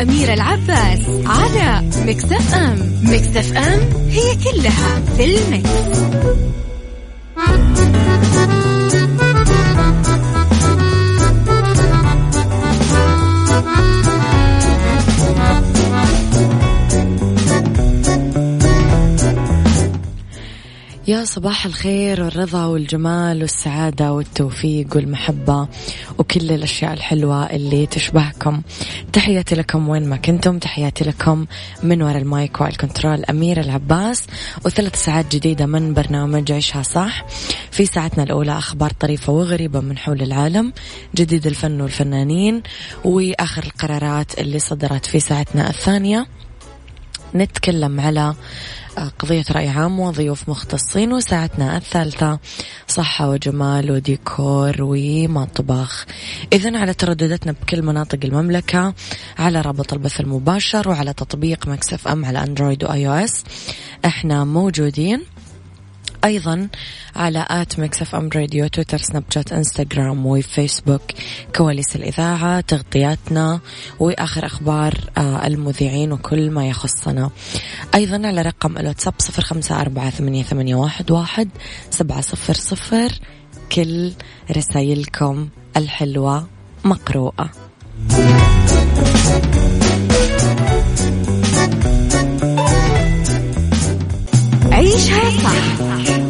مع أميرة العباس على مكتف أم مكتف أم هي كلها في المكس. يا صباح الخير والرضا والجمال والسعادة والتوفيق والمحبة وكل الأشياء الحلوة اللي تشبهكم. تحياتي لكم وين ما كنتم تحياتي لكم من وراء المايك والكنترول أمير العباس. وثلاث ساعات جديدة من برنامج عيشها صح. في ساعتنا الأولى أخبار طريفة وغريبة من حول العالم جديد الفن والفنانين وآخر القرارات اللي صدرت في ساعتنا الثانية. نتكلم على قضية رأي عام وضيوف مختصين وساعتنا الثالثة صحة وجمال وديكور ومطبخ. إذا على تردداتنا بكل مناطق المملكة على رابط البث المباشر وعلى تطبيق Mix FM على Android و iOS. إحنا موجودين أيضا على at Mix FM Radio Twitter Snapchat Instagram و Facebook كواليس الإذاعة تغطياتنا وآخر أخبار آه، المذيعين وكل ما يخصنا. أيضا على رقم الواتساب صفر خمسة أربعة ثمانية, ثمانية واحد, واحد سبعة صفر صفر. كل رسايلكم الحلوة مقروءة. عيشها صح.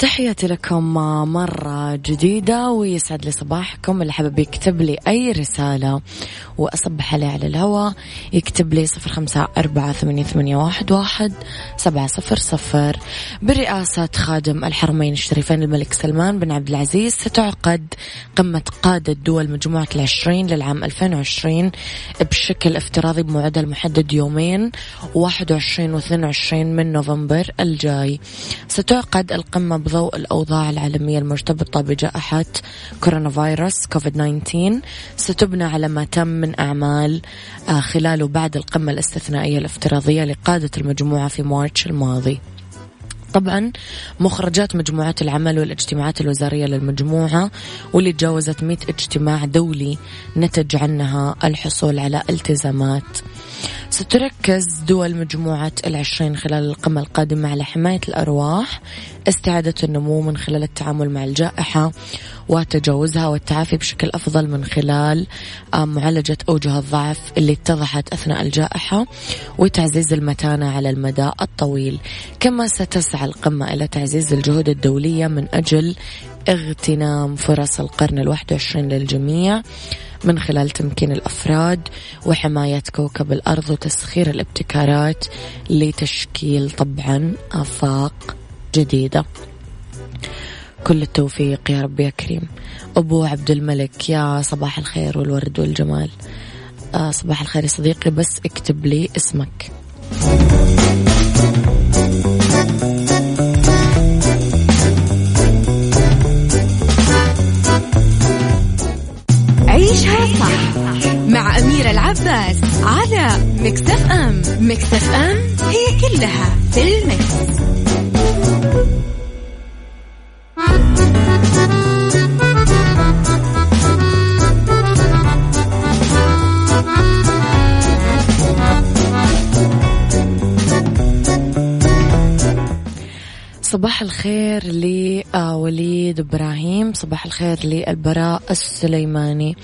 تحياتي لكم مرة جديدة ويسعد لي صباحكم. اللي حابب يكتب لي أي رسالة وأصبح عليه على الهواء يكتب لي صفر خمسة أربعة ثمانية, واحد, واحد سبعة صفر صفر. برئاسة خادم الحرمين الشريفين الملك سلمان بن عبد العزيز ستعقد قمة قادة دول مجموعة العشرين للعام 2020 بشكل افتراضي بموعدها المحدد يومين 21 و 22 من نوفمبر الجاي. ستعقد القمة بضوء الأوضاع العالمية المرتبطة بجائحة كورونا فيروس كوفيد 19 ستبنى على ما تم من أعمال آه، خلال وبعد القمة الاستثنائية الافتراضية لقادة المجموعة في مارتش الماضي. طبعا مخرجات مجموعات العمل والاجتماعات الوزارية للمجموعة واللي تجاوزت 100 اجتماع دولي نتج عنها الحصول على التزامات. ستركز دول مجموعة العشرين خلال القمة القادمة على حماية الأرواح استعادة النمو من خلال التعامل مع الجائحة وتجاوزها والتعافي بشكل أفضل من خلال معالجة أوجه الضعف اللي اتضحت أثناء الجائحة وتعزيز المتانة على المدى الطويل. كما ستسعى القمة إلى تعزيز الجهود الدولية من أجل اغتنام فرص القرن الواحد وعشرين للجميع من خلال تمكين الأفراد وحماية كوكب الأرض وتسخير الابتكارات لتشكيل طبعا آفاق جديدة. كل التوفيق يا رب يا كريم. أبو عبد الملك يا صباح الخير والورد والجمال. آه صباح الخير يا صديقي بس اكتب لي اسمك. عيشها صح مع أميرة العباس على مكتف أم. مكتف أم هي كلها في المكس. صباح الخير لوليد إبراهيم. صباح الخير للبراء السليماني.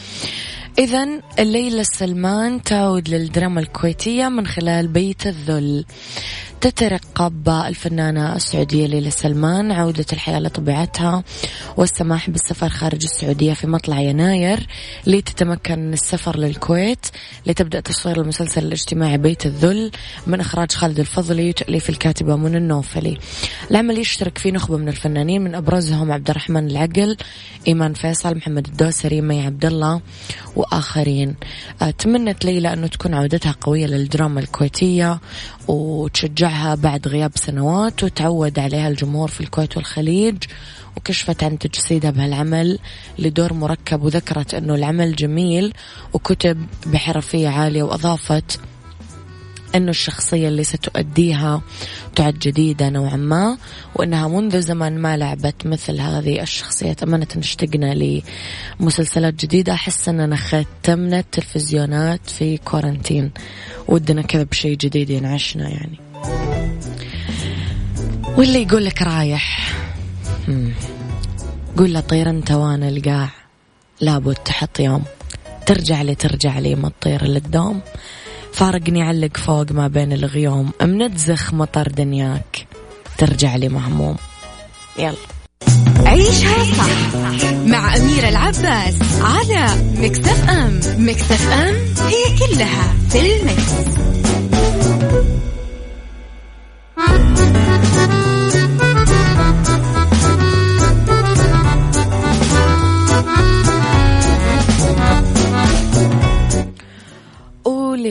إذا الليلة سلمان تعود للدراما الكويتية من خلال بيت الذل. تترقب الفنانة السعودية ليلى سلمان عودة الحياة لطبيعتها والسماح بالسفر خارج السعودية في مطلع يناير لتتمكن من السفر للكويت لتبدأ تصوير المسلسل الاجتماعي بيت الذل من إخراج خالد الفضلي وتأليف الكاتبة منى النوفلي. العمل يشترك فيه نخبة من الفنانين من أبرزهم عبد الرحمن العقل إيمان فيصل محمد الدوسري مي عبد الله وآخرين. تمنت ليلى أنه تكون عودتها قوية للدراما الكويتية وتشجعها بعد غياب سنوات وتعود عليها الجمهور في الكويت والخليج وكشفت عن تجسيدها بهالعمل لدور مركب وذكرت أنه العمل جميل وكتب بحرفية عالية وأضافت أنه الشخصية اللي ستؤديها تعد جديدة نوعا ما وأنها منذ زمن ما لعبت مثل هذه الشخصيات أمانة اشتقنا لمسلسلات جديدة. أحس أننا ختمنا التلفزيونات في كورنتين ودنا كذا بشيء جديد ينعشنا يعني. واللي يقول لك رايح؟ قول له طير أنت وأنا القاع. لابد تحط يوم. ترجع لي ترجع لي ما تطير للدوم فارقني علق فوق ما بين الغيوم. منتزخ مطر دنياك ترجع لي مهموم. يلا. عيشها صح مع أميرة العباس على مكتف أم. مكتف أم هي كلها في المكس.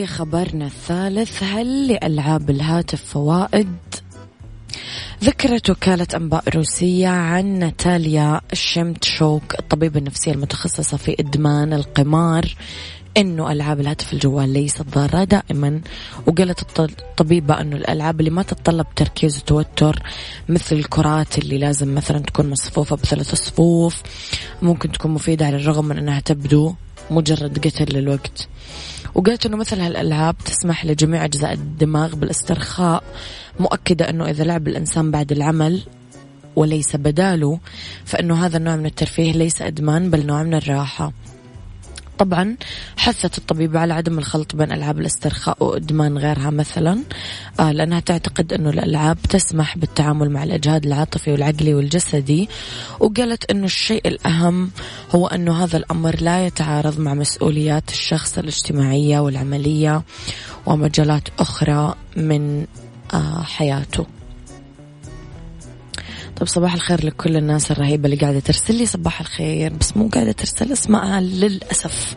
خبرنا الثالث هل لألعاب الهاتف فوائد؟ ذكرت وكالة أنباء روسية عن ناتاليا شيمتشوك الطبيبة النفسية المتخصصة في إدمان القمار إنه ألعاب الهاتف الجوال ليست ضارة دائما وقالت الطبيبة إنه الألعاب اللي ما تتطلب تركيز وتوتر مثل الكرات اللي لازم مثلا تكون مصفوفة بثلاث صفوف ممكن تكون مفيدة على الرغم من إنها تبدو مجرد قتل للوقت. وقالت أنه مثل هالألعاب تسمح لجميع أجزاء الدماغ بالاسترخاء مؤكدة أنه إذا لعب الإنسان بعد العمل وليس بداله فإنه هذا النوع من الترفيه ليس إدمان بل نوع من الراحة. طبعا حثت الطبيبة على عدم الخلط بين ألعاب الاسترخاء وإدمان غيرها مثلا آه لأنها تعتقد أنه الألعاب تسمح بالتعامل مع الإجهاد العاطفي والعقلي والجسدي وقالت أنه الشيء الأهم هو أنه هذا الأمر لا يتعارض مع مسؤوليات الشخص الاجتماعية والعملية ومجالات أخرى من آه حياته. طيب صباح الخير لكل الناس الرهيبة اللي قاعدة ترسل لي صباح الخير بس مو قاعدة ترسل اسمائها للأسف.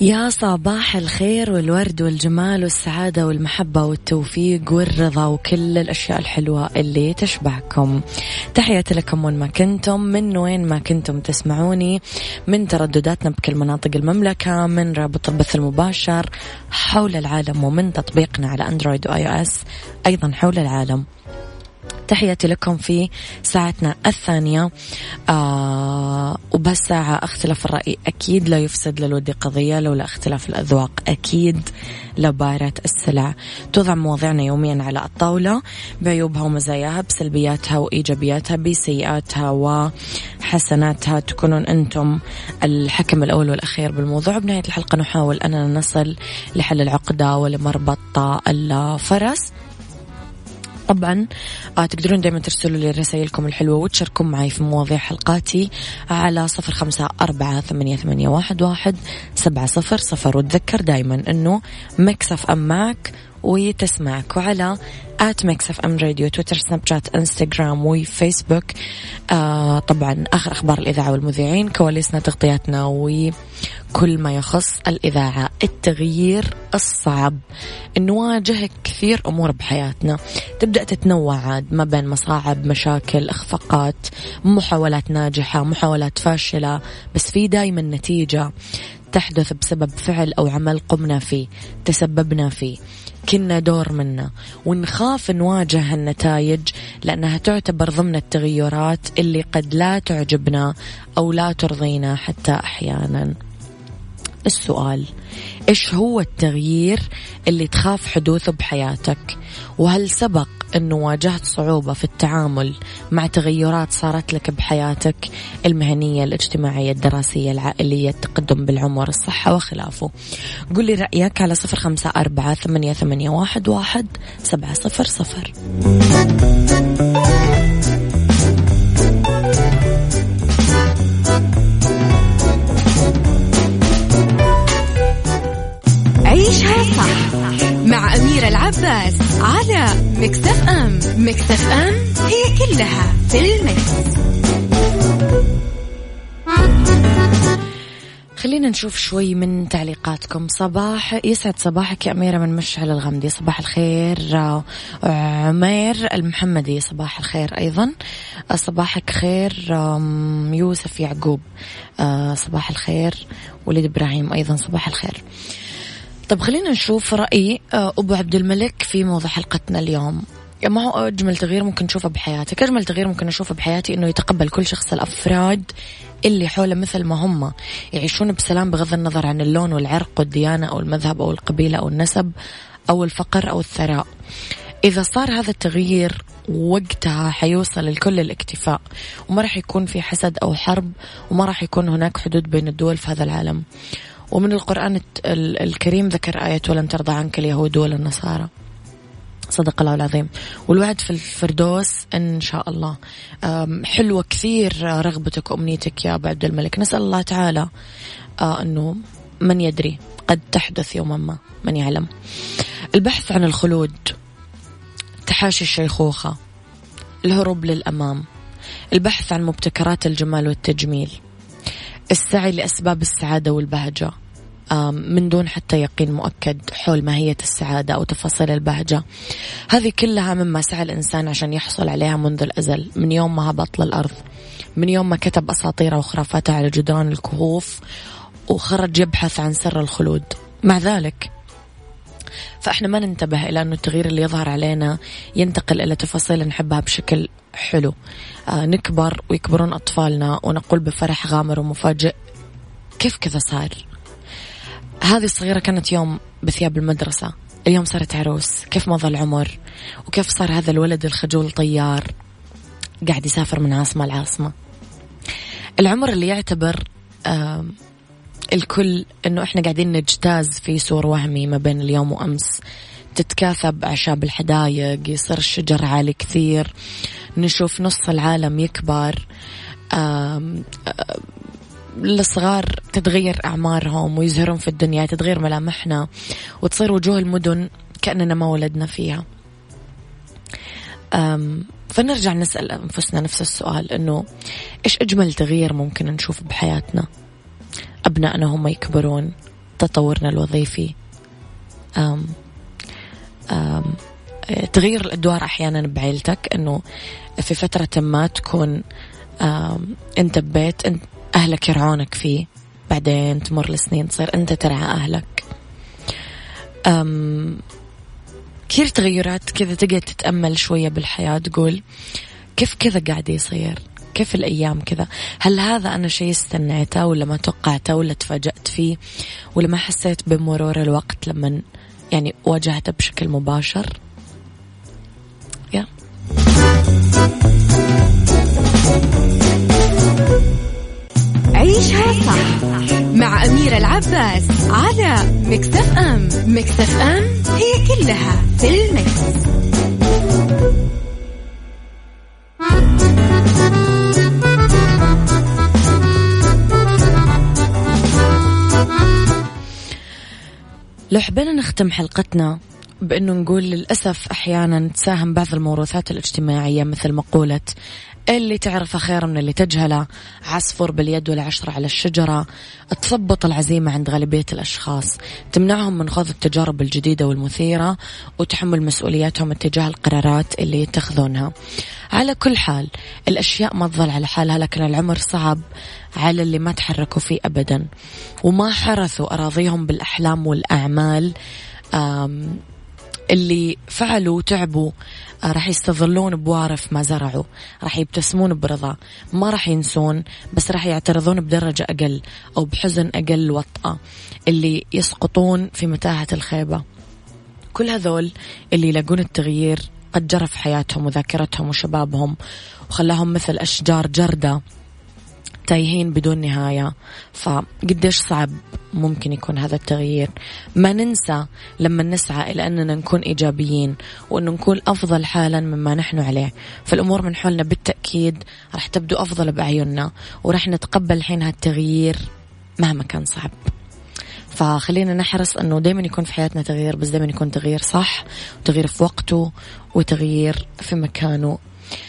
يا صباح الخير والورد والجمال والسعادة والمحبة والتوفيق والرضا وكل الأشياء الحلوة اللي تشبهكم تحياتي لكم وين ما كنتم من وين ما كنتم تسمعوني من تردداتنا بكل مناطق المملكة من رابط البث المباشر حول العالم ومن تطبيقنا على أندرويد وآي أو إس أيضا حول العالم. تحياتي لكم في ساعتنا الثانية. آه وبهالساعة اختلاف الرأي أكيد لا يفسد للود قضية لولا اختلاف الأذواق أكيد. لبارة السلع توضع مواضيعنا يوميا على الطاولة بعيوبها ومزاياها بسلبياتها وإيجابياتها بسيئاتها وحسناتها. تكونون أنتم الحكم الأول والأخير بالموضوع. بنهاية الحلقة نحاول أننا نصل لحل العقدة ولمربط الفرس. طبعا آه تقدرون دائما ترسلوا لي رسائلكم الحلوة وتشاركون معي في مواضيع حلقاتي على صفر خمسة أربعة ثمانية, ثمانية واحد, واحد سبعة صفر صفر. وتذكر دائما أنه Mix FM معك وتسمعك وعلى at Mix FM Radio Twitter Snapchat Instagram و Facebook. آه طبعا آخر أخبار الإذاعة والمذيعين كواليسنا تغطياتنا وكل ما يخص الإذاعة التغيير الصعب. نواجه كثير أمور بحياتنا. تبدأ تتنوع عاد ما بين مصاعب مشاكل إخفاقات محاولات ناجحة محاولات فاشلة بس في دايما نتيجة تحدث بسبب فعل أو عمل قمنا فيه تسببنا فيه. كنا دور منا. ونخاف نواجه النتائج لأنها تعتبر ضمن التغيرات اللي قد لا تعجبنا أو لا ترضينا حتى أحيانا. السؤال إيش هو التغيير اللي تخاف حدوثه بحياتك؟ وهل سبق إنه واجهت صعوبة في التعامل مع تغيرات صارت لك بحياتك؟ المهنية الاجتماعية الدراسية العائلية التقدم بالعمر الصحة وخلافه. قل لي رأيك على صفر خمسة أربعة ثمانية, واحد سبعة صفر صفر. عيشها صح مع أميرة العباس على مكتف أم مكتف أم هي كلها في المكس. خلينا نشوف شوي من تعليقاتكم. صباح يسعد صباحك يا أميرة من مشعل الغمدي. صباح الخير عمير المحمدي. صباح الخير أيضا. صباحك خير يوسف يعقوب. آه، صباح الخير وليد إبراهيم أيضا صباح الخير. طب خلينا نشوف رأي آه، أبو عبد الملك في موضوع حلقتنا اليوم. ما هو أجمل تغيير ممكن نشوفه بحياتك؟ أجمل تغيير ممكن نشوفه بحياتي أنه يتقبل كل شخص الأفراد اللي حوله مثل ما هم. يعيشون بسلام بغض النظر عن اللون والعرق والديانة أو المذهب أو القبيلة أو النسب أو الفقر أو الثراء. إذا صار هذا التغيير وقتها حيوصل الكل الاكتفاء وما راح يكون في حسد أو حرب وما راح يكون هناك حدود بين الدول في هذا العالم. ومن القرآن الكريم ذكر آية ولن ترضى عنك اليهود ولا النصارى صدق الله العظيم. والوعد في الفردوس إن شاء الله. حلوة كثير رغبتك وأمنيتك يا أبو عبد الملك. نسأل الله تعالى آه، أنه من يدري قد تحدث يوما ما من يعلم. البحث عن الخلود تحاشي الشيخوخة الهروب للأمام البحث عن مبتكرات الجمال والتجميل. السعي لأسباب السعادة والبهجة من دون حتى يقين مؤكد حول ماهية السعادة أو تفاصيل البهجة. هذه كلها مما سعى الإنسان عشان يحصل عليها منذ الأزل من يوم ما هبط للأرض من يوم ما كتب أساطيره وخرافاته على جدران الكهوف وخرج يبحث عن سر الخلود. مع ذلك فإحنا ما ننتبه إلى انه التغيير اللي يظهر علينا ينتقل إلى تفاصيل نحبها بشكل حلو. آه نكبر ويكبرون أطفالنا ونقول بفرح غامر ومفاجئ. كيف كذا صار؟ هذه الصغيرة كانت يوم بثياب المدرسة. اليوم صارت عروس. كيف مضى العمر؟ وكيف صار هذا الولد الخجول طيار قاعد يسافر من عاصمة لعاصمة؟ العمر اللي يعتبر الكل إنه إحنا قاعدين نجتاز في سور وهمي ما بين اليوم وأمس. تتكاثب أعشاب الحدايق يصير الشجر عالي كثير. نشوف نص العالم يكبر. الصغار تتغير أعمارهم ويزهرون في الدنيا تتغير ملامحنا وتصير وجوه المدن كأننا ما ولدنا فيها. فنرجع نسأل أنفسنا نفس السؤال أنه إيش أجمل تغيير ممكن نشوف بحياتنا؟ أبنائنا هم يكبرون تطورنا الوظيفي. أم أم تغيير الأدوار أحيانا بعيلتك أنه في فترة ما تكون أنت ببيت أنت أهلك يرعونك فيه. بعدين تمر السنين تصير أنت ترعى أهلك. أم كثير تغيرات كذا تقعد تتأمل شوية بالحياة؟ تقول كيف كذا قاعد يصير؟ كيف الأيام كذا؟ هل هذا أنا شيء استنيته ولا ما توقعته ولا تفاجأت فيه ولا ما حسيت بمرور الوقت لما يعني واجهته بشكل مباشر. يا. عيشها صح مع أميرة العباس على مكتف أم. مكتف أم هي كلها في المكس. لو حبينا نختم حلقتنا بأنه نقول للأسف أحيانا تساهم بعض الموروثات الاجتماعية مثل مقولة اللي تعرفه خير من اللي تجهله عصفور باليد والعشرة على الشجرة تثبط العزيمة عند غالبية الأشخاص. تمنعهم من خوض التجارب الجديدة والمثيرة وتحمل مسؤولياتهم اتجاه القرارات اللي يتخذونها. على كل حال الأشياء ما تظل على حالها لكن العمر صعب. على اللي ما تحركوا فيه أبدا. وما حرثوا أراضيهم بالأحلام والأعمال اللي فعلوا وتعبوا آه، راح يستظلون بوارف ما زرعوا راح يبتسمون برضا. ما راح ينسون بس راح يعترضون بدرجة أقل أو بحزن أقل وطأة اللي يسقطون في متاهة الخيبة. كل هذول اللي يلاقون التغيير قد جرى في حياتهم وذاكرتهم وشبابهم وخلاهم مثل أشجار جردة. تايهين بدون نهاية. فقديش صعب ممكن يكون هذا التغيير. ما ننسى لما نسعى إلى أننا نكون إيجابيين وأنه نكون أفضل حالا مما نحن عليه. فالأمور من حولنا بالتأكيد راح تبدو أفضل بأعيننا وراح نتقبل الحين هالتغيير مهما كان صعب. فخلينا نحرص أنه دائما يكون في حياتنا تغيير بس دائما يكون تغيير صح وتغيير في وقته وتغيير في مكانه.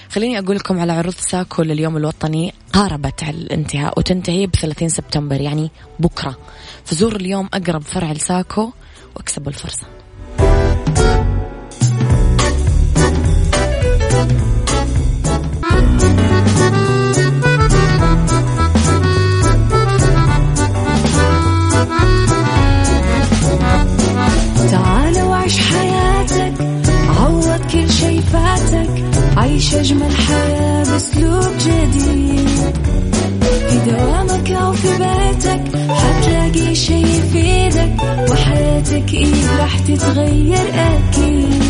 خليني أقول لكم على عروض ساكو لليوم الوطني قاربت على الانتهاء وتنتهي ب 30 سبتمبر يعني بكرة. فزور اليوم أقرب فرع لساكو واكسبوا الفرصة. جديد. في دوامك أو في بيتك حتلاقي شي يفيدك وحياتك إيه راح تتغير أكيد.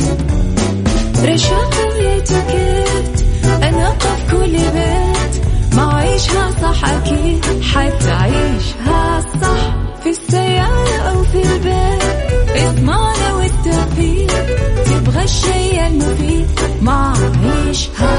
رشاق ويتوكيت أنا قف كل بيت ما عيشها صح أكيد حتعيشها صح في السيارة أو في البيت. إضمعنا والتوفيق تبغى الشيء المفيد ما عيشها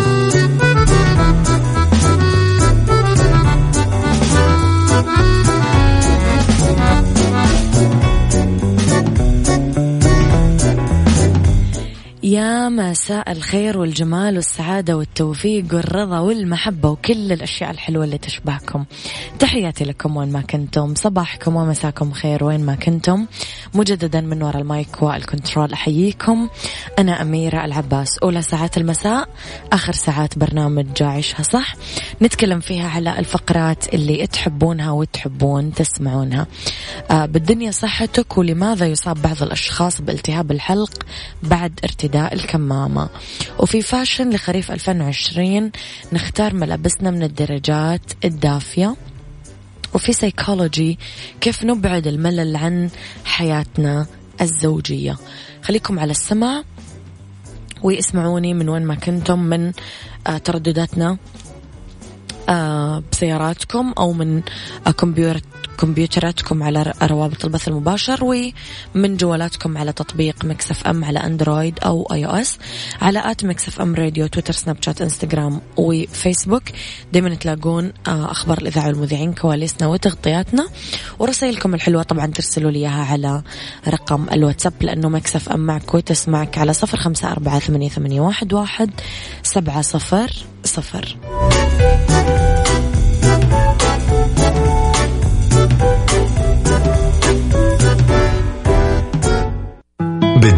يا مساء الخير والجمال والسعادة والتوفيق والرضا والمحبة وكل الأشياء الحلوة اللي تشبهكم. تحياتي لكم وين ما كنتم صباحكم ومساكم خير وين ما كنتم. مجددا من وراء ال mic وال control أحييكم. أنا أميرة العباس. أولى ساعات المساء آخر ساعات برنامج عيشها صح. نتكلم فيها على الفقرات اللي تحبونها وتحبون تسمعونها. آه بالدنيا صحتك ولماذا يصاب بعض الأشخاص بالتهاب الحلق بعد ارتداء الكمامة. وفي fashion لخريف 2020 نختار ملابسنا من الدرجات الدافية. وفي سيكولوجي كيف نبعد الملل عن حياتنا الزوجية. خليكم على السمع واسمعوني من وين ما كنتم من آه، تردداتنا آه، بسياراتكم أو من آه، كمبيوتر كمبيوتراتكم على روابط البث المباشر ومن جوالاتكم على تطبيق Mix FM على Android أو iOS على at Mix FM Radio Twitter Snapchat Instagram و Facebook. دائما تلاقون آه، أخبار الإذاعة والمذيعين كواليسنا وتغطياتنا. ورسائلكم الحلوة طبعا ترسلوا لي إياها على رقم الواتساب لأنه Mix FM معك وتسمعك على صفر أربعة ثمانية, ثمانية واحد, واحد سبعة صفر صفر.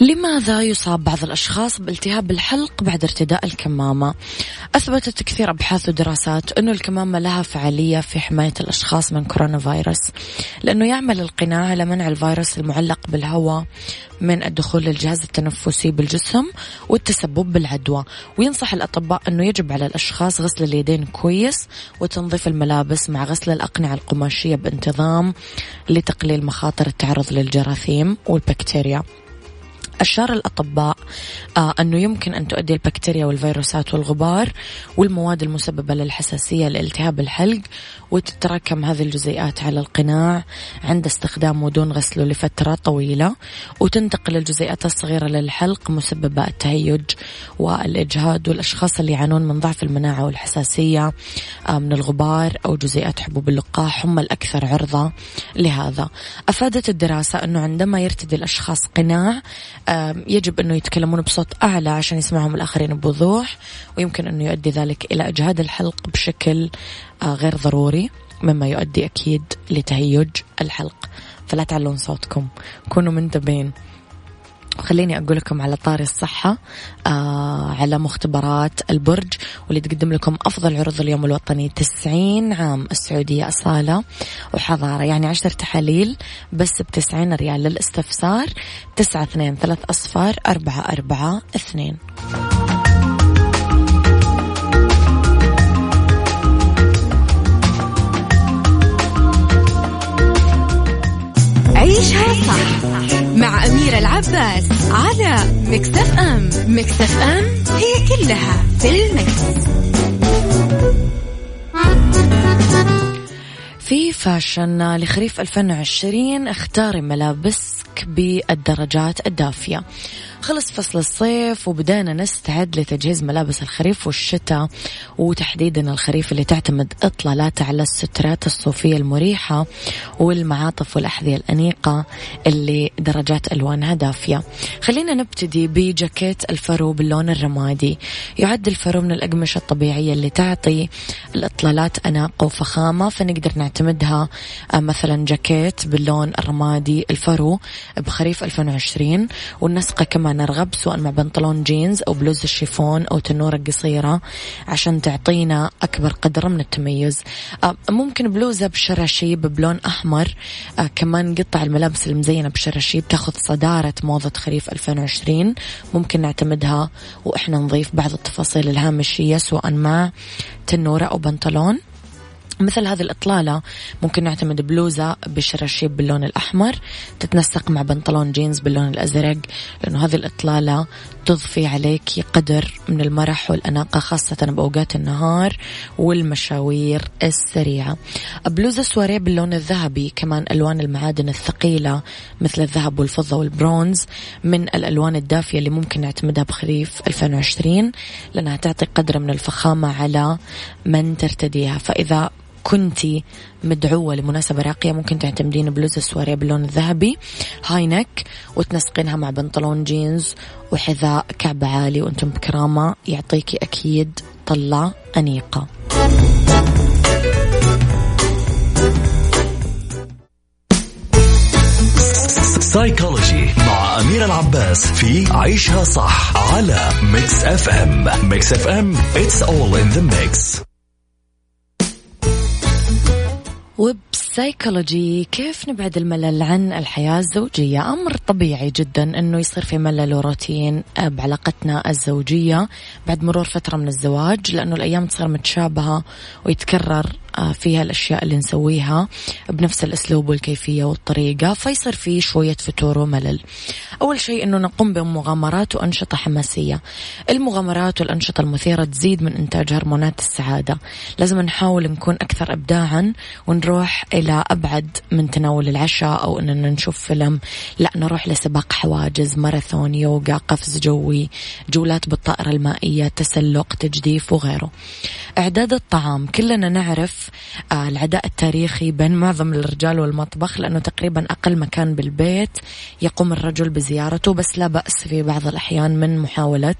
لماذا يصاب بعض الأشخاص بالتهاب الحلق بعد ارتداء الكمامة؟ أثبتت كثير أبحاث ودراسات أنه الكمامة لها فعالية في حماية الأشخاص من كورونا فيروس لأنه يعمل القناع على منع الفيروس المعلق بالهواء من الدخول للجهاز التنفسي بالجسم والتسبب بالعدوى وينصح الأطباء أنه يجب على الأشخاص غسل اليدين كويس وتنظيف الملابس مع غسل الأقنعة القماشية بانتظام لتقليل مخاطر التعرض للجراثيم والبكتيريا أشار الأطباء آه أنه يمكن أن تؤدي البكتيريا والفيروسات والغبار والمواد المسببة للحساسية لالتهاب الحلق وتتراكم هذه الجزيئات على القناع عند استخدامه دون غسله لفترة طويلة وتنتقل الجزيئات الصغيرة للحلق مسببة التهيج والإجهاد والأشخاص اللي يعانون من ضعف المناعة والحساسية آه من الغبار أو جزيئات حبوب اللقاح هم الأكثر عرضة لهذا. أفادت الدراسة أنه عندما يرتدي الأشخاص قناع يجب أنه يتكلمون بصوت أعلى عشان يسمعهم الآخرين بوضوح ويمكن أنه يؤدي ذلك إلى إجهاد الحلق بشكل غير ضروري مما يؤدي أكيد لتهيج الحلق. فلا تعلون صوتكم. كونوا منتبهين. خليني أقول لكم على طاري الصحة آه على مختبرات البرج واللي تقدم لكم أفضل عروض اليوم الوطني 90 عام السعودية أصالة وحضارة. يعني عشر تحاليل بس بتسعين ريال للاستفسار تسعة اثنين ثلاث أصفار أربعة أربعة اثنين. عيشها صح مع أميرة العباس على مكتف أم مكتف أم هي كلها في المكس. في فاشن لخريف 2020 اختاري ملابسك بالدرجات الدافية خلص فصل الصيف وبدأنا نستعد لتجهيز ملابس الخريف والشتاء وتحديدا الخريف اللي تعتمد إطلالاتها على السترات الصوفية المريحة والمعاطف والأحذية الأنيقة اللي درجات ألوانها دافية. خلينا نبتدي بجاكيت الفرو باللون الرمادي. يعد الفرو من الأقمشة الطبيعية اللي تعطي الإطلالات أناقة وفخامة فنقدر نعتمدها آه، مثلا جاكيت باللون الرمادي الفرو بخريف 2020 وننسقه كما نرغب سواء مع بنطلون جينز أو بلوز الشيفون أو تنورة قصيرة عشان تعطينا أكبر قدر من التميز. آه، ممكن بلوزة بشراشيب بلون أحمر. آه، كمان قطع الملابس المزينة بشراشيب تاخذ صدارة موضة خريف 2020 ممكن نعتمدها وإحنا نضيف بعض التفاصيل الهامشية سواء مع تنورة أو بنطلون. مثل هذه الإطلالة ممكن نعتمد بلوزة بشراشيب باللون الأحمر تتنسق مع بنطلون جينز باللون الأزرق لأنه هذه الإطلالة تضفي عليك قدر من المرح والأناقة خاصة بأوقات النهار والمشاوير السريعة. بلوزة سواريه باللون الذهبي كمان ألوان المعادن الثقيلة مثل الذهب والفضة والبرونز من الألوان الدافية اللي ممكن نعتمدها بخريف 2020 لأنها تعطي قدر من الفخامة على من ترتديها. فإذا كنتي مدعوة لمناسبة راقية ممكن تعتمدين بلوزة سواريه باللون الذهبي high neck وتنسقينها مع بنطلون جينز وحذاء كعب عالي وأنتم بكرامة يعطيكي أكيد طلة أنيقة. سايكولوجي مع أمير العباس في عيشها صح على Mix FM Mix FM it's all in the mix. وبسايكولوجي كيف نبعد الملل عن الحياة الزوجية؟ أمر طبيعي جدا أنه يصير في ملل وروتين بعلاقتنا الزوجية بعد مرور فترة من الزواج لأنه الأيام تصير متشابهة ويتكرر آه، فيها الأشياء اللي نسويها بنفس الأسلوب والكيفية والطريقة فيصير في شوية فتور وملل. أول شيء أنه نقوم بمغامرات وأنشطة حماسية. المغامرات والأنشطة المثيرة تزيد من إنتاج هرمونات السعادة. لازم نحاول نكون أكثر إبداعا ونروح إلى أبعد من تناول العشاء أو أننا نشوف فيلم. لا نروح لسباق حواجز ماراثون يوغا قفز جوي جولات بالطائرة المائية تسلق تجديف وغيره. إعداد الطعام. كلنا نعرف آه، العداء التاريخي بين معظم الرجال والمطبخ لأنه تقريبا أقل مكان بالبيت يقوم الرجل بزيارته بس لا بأس في بعض الأحيان من محاولة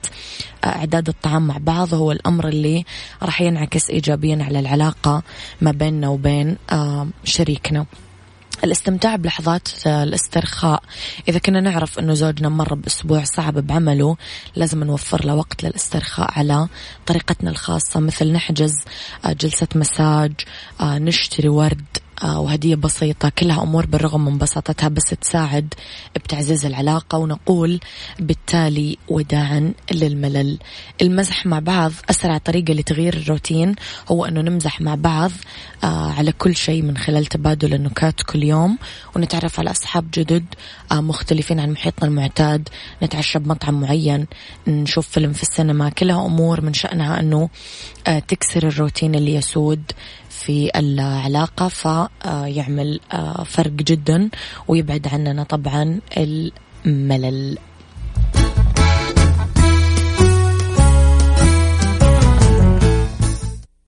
آه، إعداد الطعام مع بعض. هو الأمر اللي راح ينعكس إيجابيا على العلاقة ما بيننا وبين شريكنا. الاستمتاع بلحظات الاسترخاء. إذا كنا نعرف أنه زوجنا مر بأسبوع صعب بعمله لازم نوفر له وقت للاسترخاء على طريقتنا الخاصة مثل نحجز آه، جلسة مساج آه، نشتري ورد آه، وهدية بسيطة. كلها أمور بالرغم من بساطتها بس تساعد بتعزيز العلاقة. ونقول بالتالي وداعا للملل. المزح مع بعض أسرع طريقة لتغيير الروتين هو أنه نمزح مع بعض آه، على كل شيء من خلال تبادل النكات كل يوم. ونتعرف على أصحاب جدد آه، مختلفين عن محيطنا المعتاد. نتعشى بمطعم معين نشوف فيلم في السينما. كلها أمور من شأنها أنه تكسر الروتين اللي يسود. في العلاقة فيعمل آه، فرق جدا ويبعد عننا طبعا الملل.